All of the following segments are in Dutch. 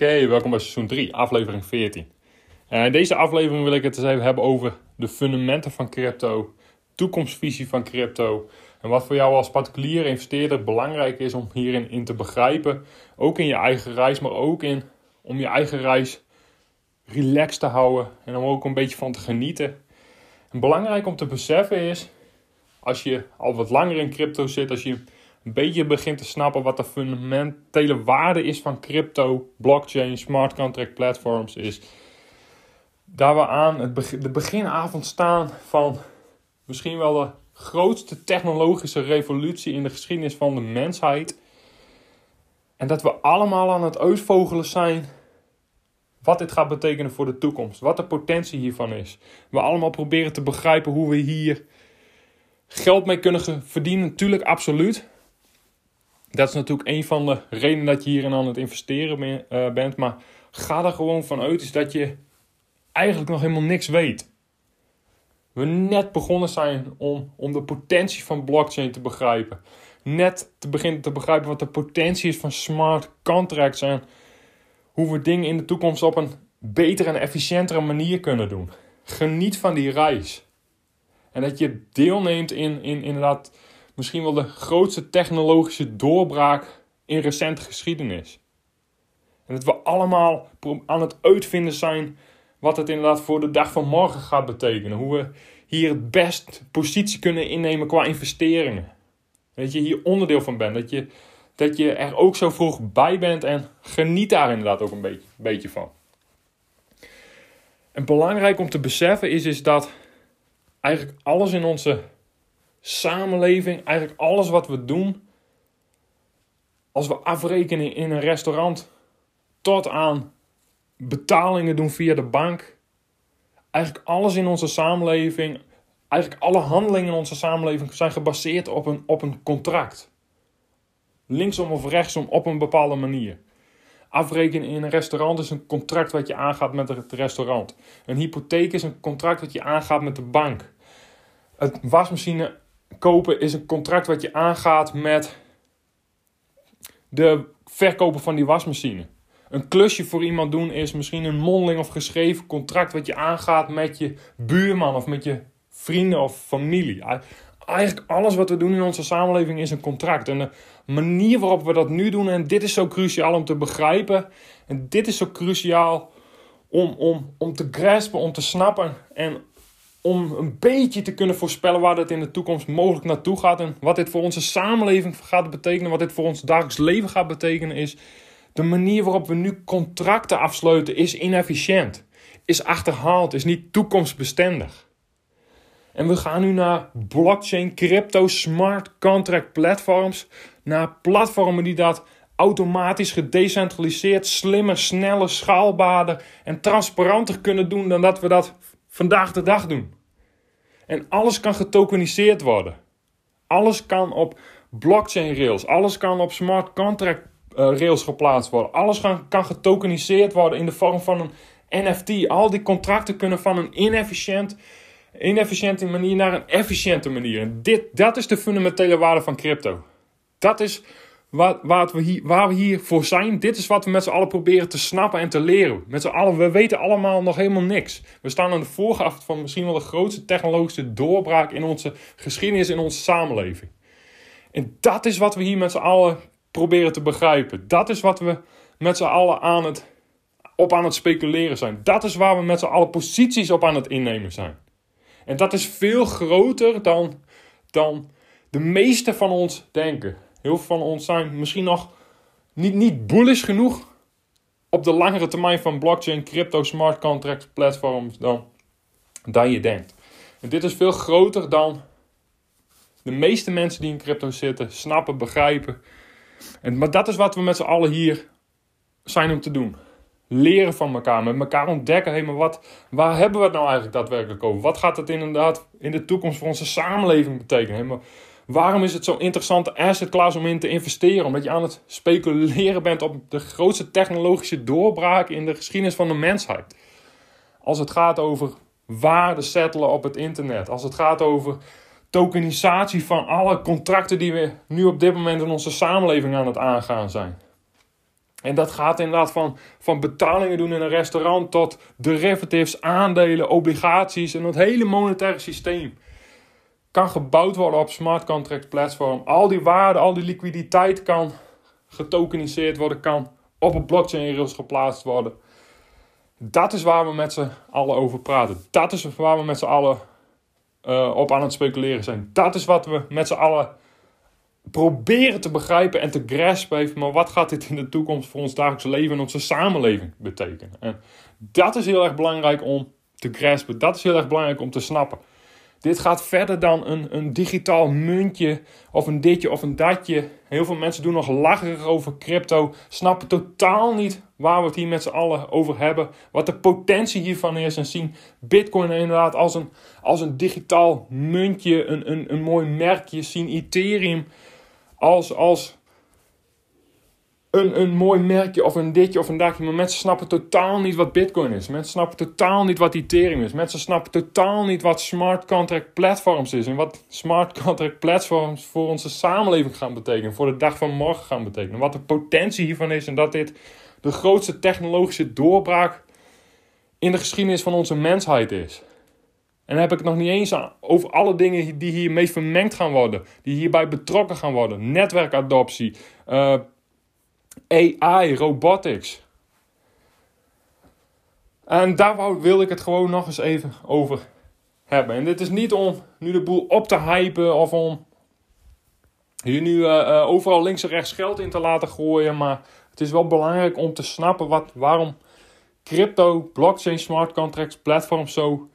Oké, welkom bij seizoen 3, aflevering 14. Uh, in deze aflevering wil ik het eens even hebben over de fundamenten van crypto, toekomstvisie van crypto en wat voor jou als particulier investeerder belangrijk is om hierin in te begrijpen. Ook in je eigen reis, maar ook in om je eigen reis relaxed te houden en om ook een beetje van te genieten. En belangrijk om te beseffen is, als je al wat langer in crypto zit, als je een beetje begint te snappen wat de fundamentele waarde is van crypto, blockchain, smart contract platforms is. Daar we aan het de beginavond staan van misschien wel de grootste technologische revolutie in de geschiedenis van de mensheid. En dat we allemaal aan het uitvogelen zijn wat dit gaat betekenen voor de toekomst. Wat de potentie hiervan is. We allemaal proberen te begrijpen hoe we hier geld mee kunnen verdienen. Natuurlijk, absoluut. Dat is natuurlijk een van de redenen dat je hierin aan het investeren eh, bent. Maar ga er gewoon vanuit is dat je eigenlijk nog helemaal niks weet. We net begonnen zijn om, om de potentie van blockchain te begrijpen. Net te beginnen te begrijpen wat de potentie is van smart contracts en hoe we dingen in de toekomst op een betere en efficiëntere manier kunnen doen. Geniet van die reis. En dat je deelneemt in, in inderdaad misschien wel de grootste technologische doorbraak in recente geschiedenis. En dat we allemaal aan het uitvinden zijn wat het inderdaad voor de dag van morgen gaat betekenen. Hoe we hier het best positie kunnen innemen qua investeringen. Dat je hier onderdeel van bent. Dat je, dat je er ook zo vroeg bij bent en geniet daar inderdaad ook een beetje, beetje van. En belangrijk om te beseffen is, is dat eigenlijk alles in onze samenleving, eigenlijk alles wat we doen, als we afrekenen in een restaurant tot aan betalingen doen via de bank, eigenlijk alles in onze samenleving, eigenlijk alle handelingen in onze samenleving zijn gebaseerd op een, op een contract. Linksom of rechtsom op een bepaalde manier. Afrekenen in een restaurant is een contract wat je aangaat met het restaurant. Een hypotheek is een contract wat je aangaat met de bank. Het wasmachine kopen is een contract wat je aangaat met de verkoper van die wasmachine. Een klusje voor iemand doen is misschien een mondeling of geschreven contract wat je aangaat met je buurman of met je vrienden of familie. Eigenlijk alles wat we doen in onze samenleving is een contract. En de manier waarop we dat nu doen, en dit is zo cruciaal om te begrijpen, en dit is zo cruciaal om, om, om te graspen, om te snappen en om een beetje te kunnen voorspellen waar dit in de toekomst mogelijk naartoe gaat en wat dit voor onze samenleving gaat betekenen, wat dit voor ons dagelijks leven gaat betekenen, is de manier waarop we nu contracten afsluiten is inefficiënt, is achterhaald, is niet toekomstbestendig. En we gaan nu naar blockchain, crypto, smart contract platforms, naar platformen die dat automatisch gedecentraliseerd, slimmer, sneller, schaalbaarder en transparanter kunnen doen dan dat we dat vandaag de dag doen. En alles kan getokeniseerd worden. Alles kan op blockchain rails, alles kan op smart contract uh, rails geplaatst worden. Alles kan, kan getokeniseerd worden in de vorm van een NFT. Al die contracten kunnen van een inefficiënt, inefficiënte manier naar een efficiënte manier. En dit, dat is de fundamentele waarde van crypto. Dat is waar, we hier, waar we hier voor zijn. Dit is wat we met z'n allen proberen te snappen en te leren. Met z'n allen, we weten allemaal nog helemaal niks. We staan aan de voorgracht van misschien wel de grootste technologische doorbraak in onze geschiedenis, in onze samenleving. En dat is wat we hier met z'n allen proberen te begrijpen. Dat is wat we met z'n allen aan het, op aan het speculeren zijn. Dat is waar we met z'n allen posities op aan het innemen zijn. En dat is veel groter dan, dan de meeste van ons denken. Heel veel van ons zijn misschien nog niet, niet bullish genoeg op de langere termijn van blockchain, crypto, smart contract platforms dan, dan je denkt. En dit is veel groter dan De meeste mensen die in crypto zitten, snappen, begrijpen. En, maar dat is wat we met z'n allen hier zijn om te doen. Leren van elkaar, met elkaar ontdekken. Hé, maar wat, waar hebben we het nou eigenlijk daadwerkelijk over? Wat gaat het inderdaad in de toekomst voor onze samenleving betekenen? Maar waarom is het zo'n interessante asset class om in te investeren? Omdat je aan het speculeren bent op de grootste technologische doorbraak in de geschiedenis van de mensheid. Als het gaat over waarde settelen op het internet. Als het gaat over tokenisatie van alle contracten die we nu op dit moment in onze samenleving aan het aangaan zijn. En dat gaat inderdaad van, van betalingen doen in een restaurant tot derivatives, aandelen, obligaties en het hele monetaire systeem. Kan gebouwd worden op smart contract platform. Al die waarde, al die liquiditeit kan getokeniseerd worden, kan op een blockchain rails geplaatst worden. Dat is waar we met z'n allen over praten. Dat is waar we met z'n allen uh, op aan het speculeren zijn. Dat is wat we met z'n allen proberen te begrijpen en te graspen. Maar wat gaat dit in de toekomst voor ons dagelijks leven en onze samenleving betekenen? En dat is heel erg belangrijk om te graspen. Dat is heel erg belangrijk om te snappen. Dit gaat verder dan een, een digitaal muntje of een ditje of een datje. Heel veel mensen doen nog lacherig over crypto, snappen totaal niet waar we het hier met z'n allen over hebben. Wat de potentie hiervan is en zien Bitcoin inderdaad als een, als een digitaal muntje, een, een, een mooi merkje. Zien Ethereum als, als een, een mooi merkje of een ditje of een dakje. Maar mensen snappen totaal niet wat Bitcoin is. Mensen snappen totaal niet wat Ethereum is. Mensen snappen totaal niet wat smart contract platforms is. En wat smart contract platforms voor onze samenleving gaan betekenen. Voor de dag van morgen gaan betekenen. Wat de potentie hiervan is. En dat dit de grootste technologische doorbraak in de geschiedenis van onze mensheid is. En dan heb ik het nog niet eens over alle dingen die hiermee vermengd gaan worden. Die hierbij betrokken gaan worden. Netwerkadoptie. Uh, AI, robotics. En daar wil ik het gewoon nog eens even over hebben. En dit is niet om nu de boel op te hypen of om hier nu uh, uh, overal links en rechts geld in te laten gooien. Maar het is wel belangrijk om te snappen wat, waarom crypto, blockchain, smart contracts, platforms zo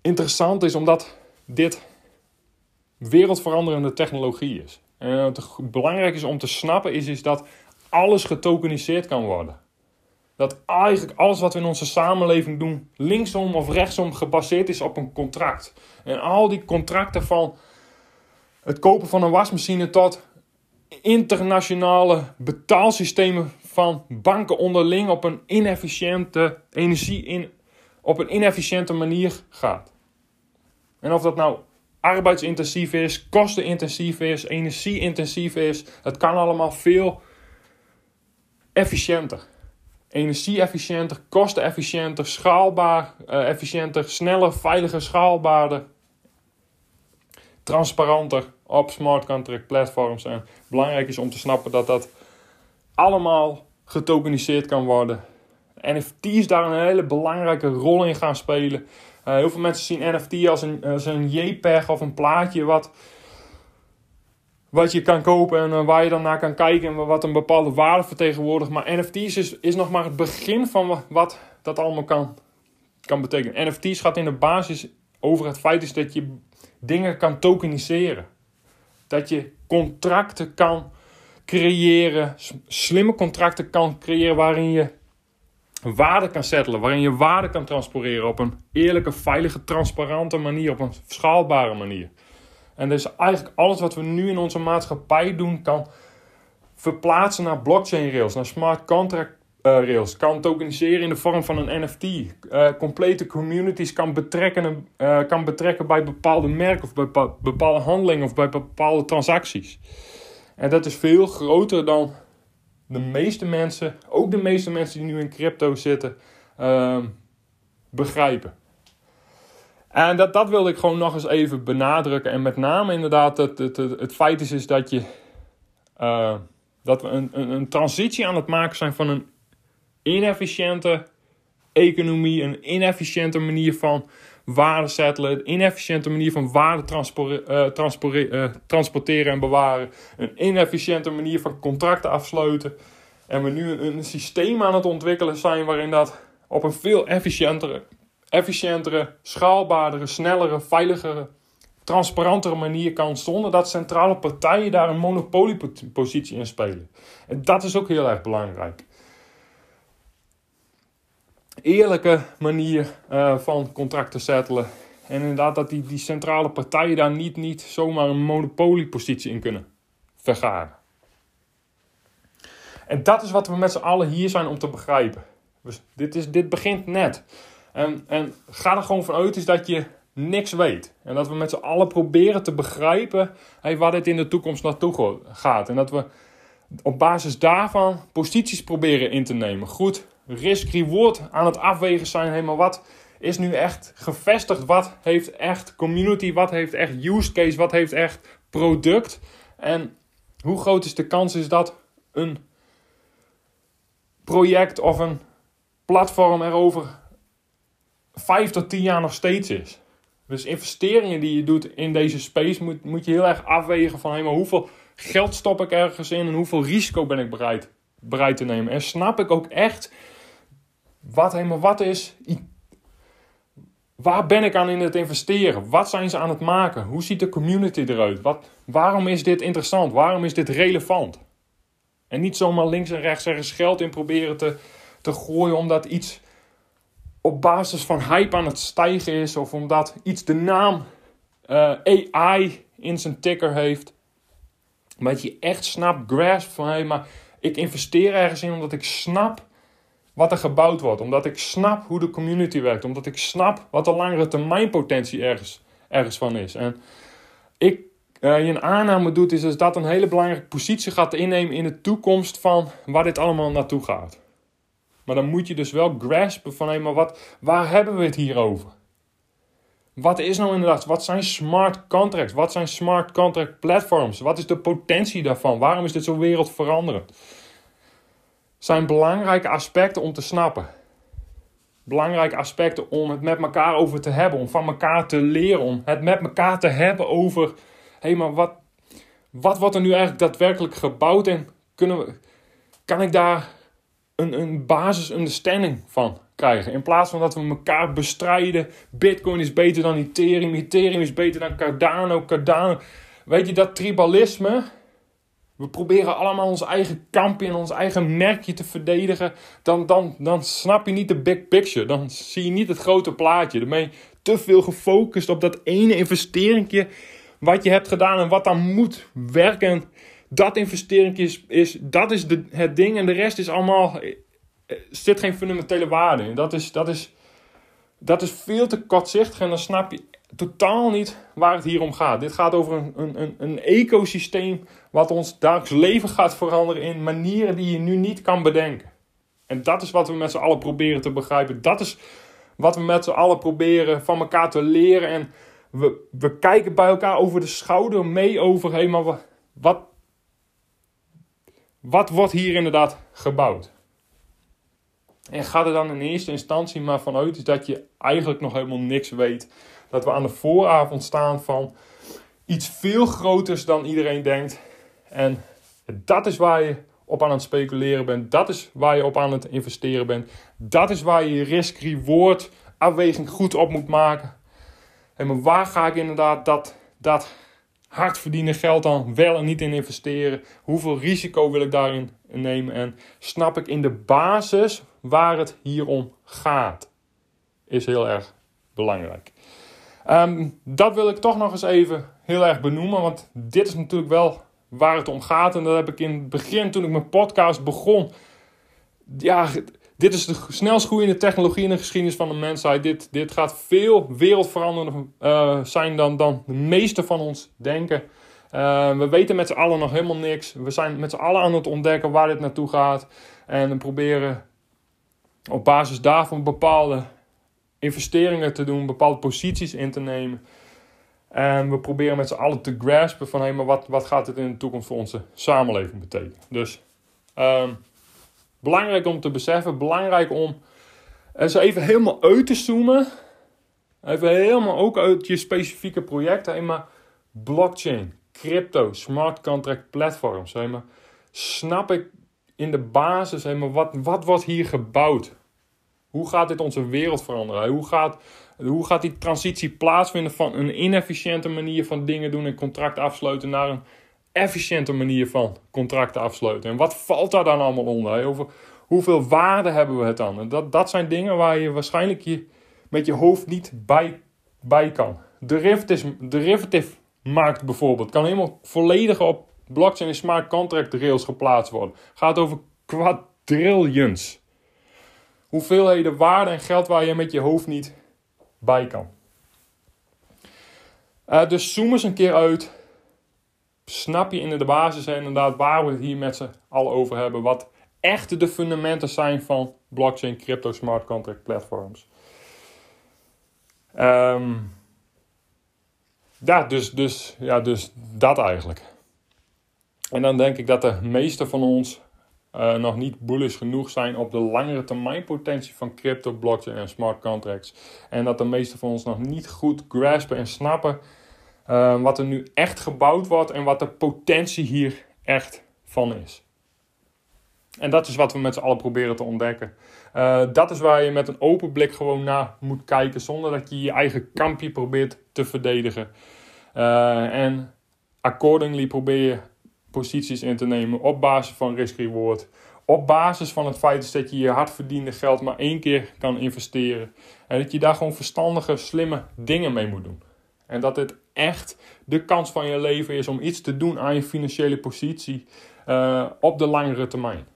interessant is. Omdat dit wereldveranderende technologie is. En wat belangrijk is om te snappen is, is dat alles getokeniseerd kan worden. Dat eigenlijk alles wat we in onze samenleving doen, linksom of rechtsom, gebaseerd is op een contract. En al die contracten van het kopen van een wasmachine tot internationale betaalsystemen van banken onderling op een inefficiënte energie in, op een inefficiënte manier gaat. En of dat nou arbeidsintensief is, kostenintensief is, energieintensief is. Het kan allemaal veel efficiënter. Energie-efficiënter, kostenefficiënter, schaalbaar, uh, efficiënter, sneller, veiliger, schaalbaarder, transparanter op smart contract platforms. En belangrijk is om te snappen dat dat allemaal getokeniseerd kan worden. NFT's daar een hele belangrijke rol in gaan spelen. Uh, heel veel mensen zien NFT als een, als een JPEG of een plaatje wat, wat je kan kopen en uh, waar je dan naar kan kijken en wat een bepaalde waarde vertegenwoordigt. Maar NFT's is, is nog maar het begin van wat dat allemaal kan, kan betekenen. NFT's gaat in de basis over het feit is dat je dingen kan tokeniseren. Dat je contracten kan creëren, slimme contracten kan creëren waarin je waarde kan settelen, waarin je waarde kan transporteren op een eerlijke, veilige, transparante manier, op een schaalbare manier. En dus eigenlijk alles wat we nu in onze maatschappij doen, kan verplaatsen naar blockchain rails, naar smart contract uh, rails, kan tokeniseren in de vorm van een NFT, uh, eh, complete communities kan betrekken, uh, kan betrekken bij bepaalde merken of bij bepaalde handelingen of bij bepaalde transacties. En dat is veel groter dan de meeste mensen, ook de meeste mensen die nu in crypto zitten, uh, begrijpen. En dat, dat wilde ik gewoon nog eens even benadrukken. En met name inderdaad het, het, het, feit is, is dat, je, uh, dat we een, een, een transitie aan het maken zijn van een inefficiënte economie, een inefficiënte manier van waarde settelen, een inefficiënte manier van waarde uh, transporteren en bewaren, een inefficiënte manier van contracten afsluiten. En we nu een, een, systeem aan het ontwikkelen zijn waarin dat op een veel efficiëntere, efficiëntere schaalbaardere, snellere, veiligere, transparantere manier kan zonder dat centrale partijen daar een monopoliepositie in spelen. En dat is ook heel erg belangrijk. Eerlijke manier uh, van contracten settelen. En inderdaad dat die, die centrale partijen daar niet, niet zomaar een monopoliepositie in kunnen vergaren. En dat is wat we met z'n allen hier zijn om te begrijpen. Dus dit, is, dit begint net. En, en ga er gewoon vanuit is dat je niks weet. En dat we met z'n allen proberen te begrijpen hey, waar dit in de toekomst naartoe gaat. En dat we op basis daarvan posities proberen in te nemen. Goed, risk-reward aan het afwegen zijn. Hey, maar wat is nu echt gevestigd? Wat heeft echt community? Wat heeft echt use case? Wat heeft echt product? En hoe groot is de kans is dat een project of een platform er over vijf tot tien jaar nog steeds is. Dus investeringen die je doet in deze space moet, moet je heel erg afwegen van hey, maar hoeveel geld stop ik ergens in en hoeveel risico ben ik bereid, bereid te nemen. En snap ik ook echt wat helemaal wat is. Waar ben ik aan in het investeren? Wat zijn ze aan het maken? Hoe ziet de community eruit? Wat, waarom is dit interessant? Waarom is dit relevant? En niet zomaar links en rechts ergens geld in proberen te, te gooien omdat iets op basis van hype aan het stijgen is of omdat iets de naam eh, AI in zijn ticker heeft. Maar dat je echt snapt, grasp van hé, hey, maar ik investeer ergens in omdat ik snap wat er gebouwd wordt. Omdat ik snap hoe de community werkt. Omdat ik snap wat de langere termijn potentie ergens, ergens van is. En ik, uh, je een aanname doet, is dus dat een hele belangrijke positie gaat innemen in de toekomst van waar dit allemaal naartoe gaat. Maar dan moet je dus wel graspen van, hé, maar wat, waar hebben we het hier over? Wat is nou inderdaad, wat zijn smart contracts? Wat zijn smart contract platforms? Wat is de potentie daarvan? Waarom is dit zo wereldveranderend? Zijn belangrijke aspecten om te snappen. Belangrijke aspecten om het met elkaar over te hebben, om van elkaar te leren, om het met elkaar te hebben over, hé, hey, maar wat, wat wordt er nu eigenlijk daadwerkelijk gebouwd en kunnen we, kan ik daar een, een basis understanding van krijgen. In plaats van dat we elkaar bestrijden. Bitcoin is beter dan Ethereum. Ethereum is beter dan Cardano. Cardano. Weet je, dat tribalisme. We proberen allemaal ons eigen kampje en ons eigen merkje te verdedigen. Dan, dan, dan snap je niet de big picture. Dan zie je niet het grote plaatje. Dan ben je te veel gefocust op dat ene investeringje. Wat je hebt gedaan en wat dan moet werken dat investering is, is, dat is de, het ding en de rest is allemaal, eh, zit geen fundamentele waarde in. Dat is, dat, is, dat is veel te kortzichtig en dan snap je totaal niet waar het hier om gaat. Dit gaat over een, een, een ecosysteem wat ons dagelijks leven gaat veranderen in manieren die je nu niet kan bedenken. En dat is wat we met z'n allen proberen te begrijpen. Dat is wat we met z'n allen proberen van elkaar te leren. En we, we kijken bij elkaar over de schouder mee over, hé, maar wat, wat wordt hier inderdaad gebouwd? En ga er dan in eerste instantie maar vanuit dat je eigenlijk nog helemaal niks weet. Dat we aan de vooravond staan van iets veel groters dan iedereen denkt. En dat is waar je op aan het speculeren bent. Dat is waar je op aan het investeren bent. Dat is waar je je risk-reward afweging goed op moet maken. En maar waar ga ik inderdaad dat, dat hard verdienen geld dan wel en niet in investeren? Hoeveel risico wil ik daarin nemen? En snap ik in de basis waar het hier om gaat? Is heel erg belangrijk. Ehm, dat wil ik toch nog eens even heel erg benoemen, want dit is natuurlijk wel waar het om gaat. En dat heb ik in het begin, toen ik mijn podcast begon, ja, dit is de snelst groeiende technologie in de geschiedenis van de mensheid. Dit, dit gaat veel wereldveranderender uh, zijn dan, dan de meeste van ons denken. Uh, we weten met z'n allen nog helemaal niks. We zijn met z'n allen aan het ontdekken waar dit naartoe gaat. En we proberen op basis daarvan bepaalde investeringen te doen, bepaalde posities in te nemen. En we proberen met z'n allen te graspen van hé, hey, maar wat, wat gaat dit in de toekomst voor onze samenleving betekenen? Dus um, Belangrijk om te beseffen, belangrijk om eens even helemaal uit te zoomen. Even helemaal ook uit je specifieke project. maar blockchain, crypto, smart contract platforms. maar snap ik in de basis, maar wat, wat wordt hier gebouwd? Hoe gaat dit onze wereld veranderen? Hoe gaat Hoe gaat die transitie plaatsvinden van een inefficiënte manier van dingen doen en contracten afsluiten naar een efficiënte manier van contracten afsluiten? En wat valt daar dan allemaal onder? Over hoeveel waarde hebben we het dan? En dat, dat zijn dingen waar je waarschijnlijk je, met je hoofd niet bij, bij kan. Derivative, derivative markt bijvoorbeeld kan helemaal volledig op blockchain en smart contract rails geplaatst worden. Gaat over quadrillions. Hoeveelheden waarde en geld waar je met je hoofd niet bij kan. Uh, dus zoom eens een keer uit. Snap je in de basis inderdaad waar we het hier met z'n allen over hebben. Wat echt de fundamenten zijn van blockchain, crypto, smart contract platforms. Um, ja, dus, dus, ja, dus dat eigenlijk. En dan denk ik dat de meeste van ons uh, nog niet bullish genoeg zijn op de langere termijn potentie van crypto, blockchain en smart contracts. En dat de meeste van ons nog niet goed graspen en snappen uh, wat er nu echt gebouwd wordt en wat de potentie hier echt van is. En dat is wat we met z'n allen proberen te ontdekken. Uh, dat is waar je met een open blik gewoon naar moet kijken, zonder dat je je eigen kampje probeert te verdedigen. En accordingly probeer je posities in te nemen op basis van risk-reward. Op basis van het feit dat je je hard verdiende geld maar één keer kan investeren. En dat je daar gewoon verstandige, slimme dingen mee moet doen. En dat dit echt de kans van je leven is om iets te doen aan je financiële positie uh, op de langere termijn.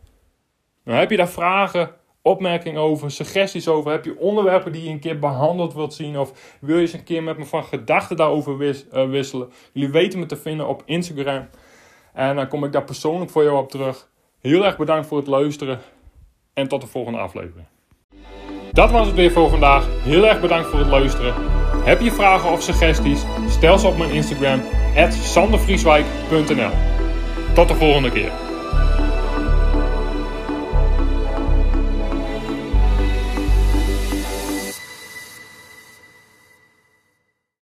Nou, heb je daar vragen, opmerkingen over, suggesties over? Heb je onderwerpen die je een keer behandeld wilt zien? Of wil je eens een keer met me van gedachten daarover uh, wisselen? Jullie weten me te vinden op Instagram. En dan kom ik daar persoonlijk voor jou op terug. Heel erg bedankt voor het luisteren. En tot de volgende aflevering. Dat was het weer voor vandaag. Heel erg bedankt voor het luisteren. Heb je vragen of suggesties? Stel ze op mijn Instagram, sandervrieswijk.nl. Tot de volgende keer.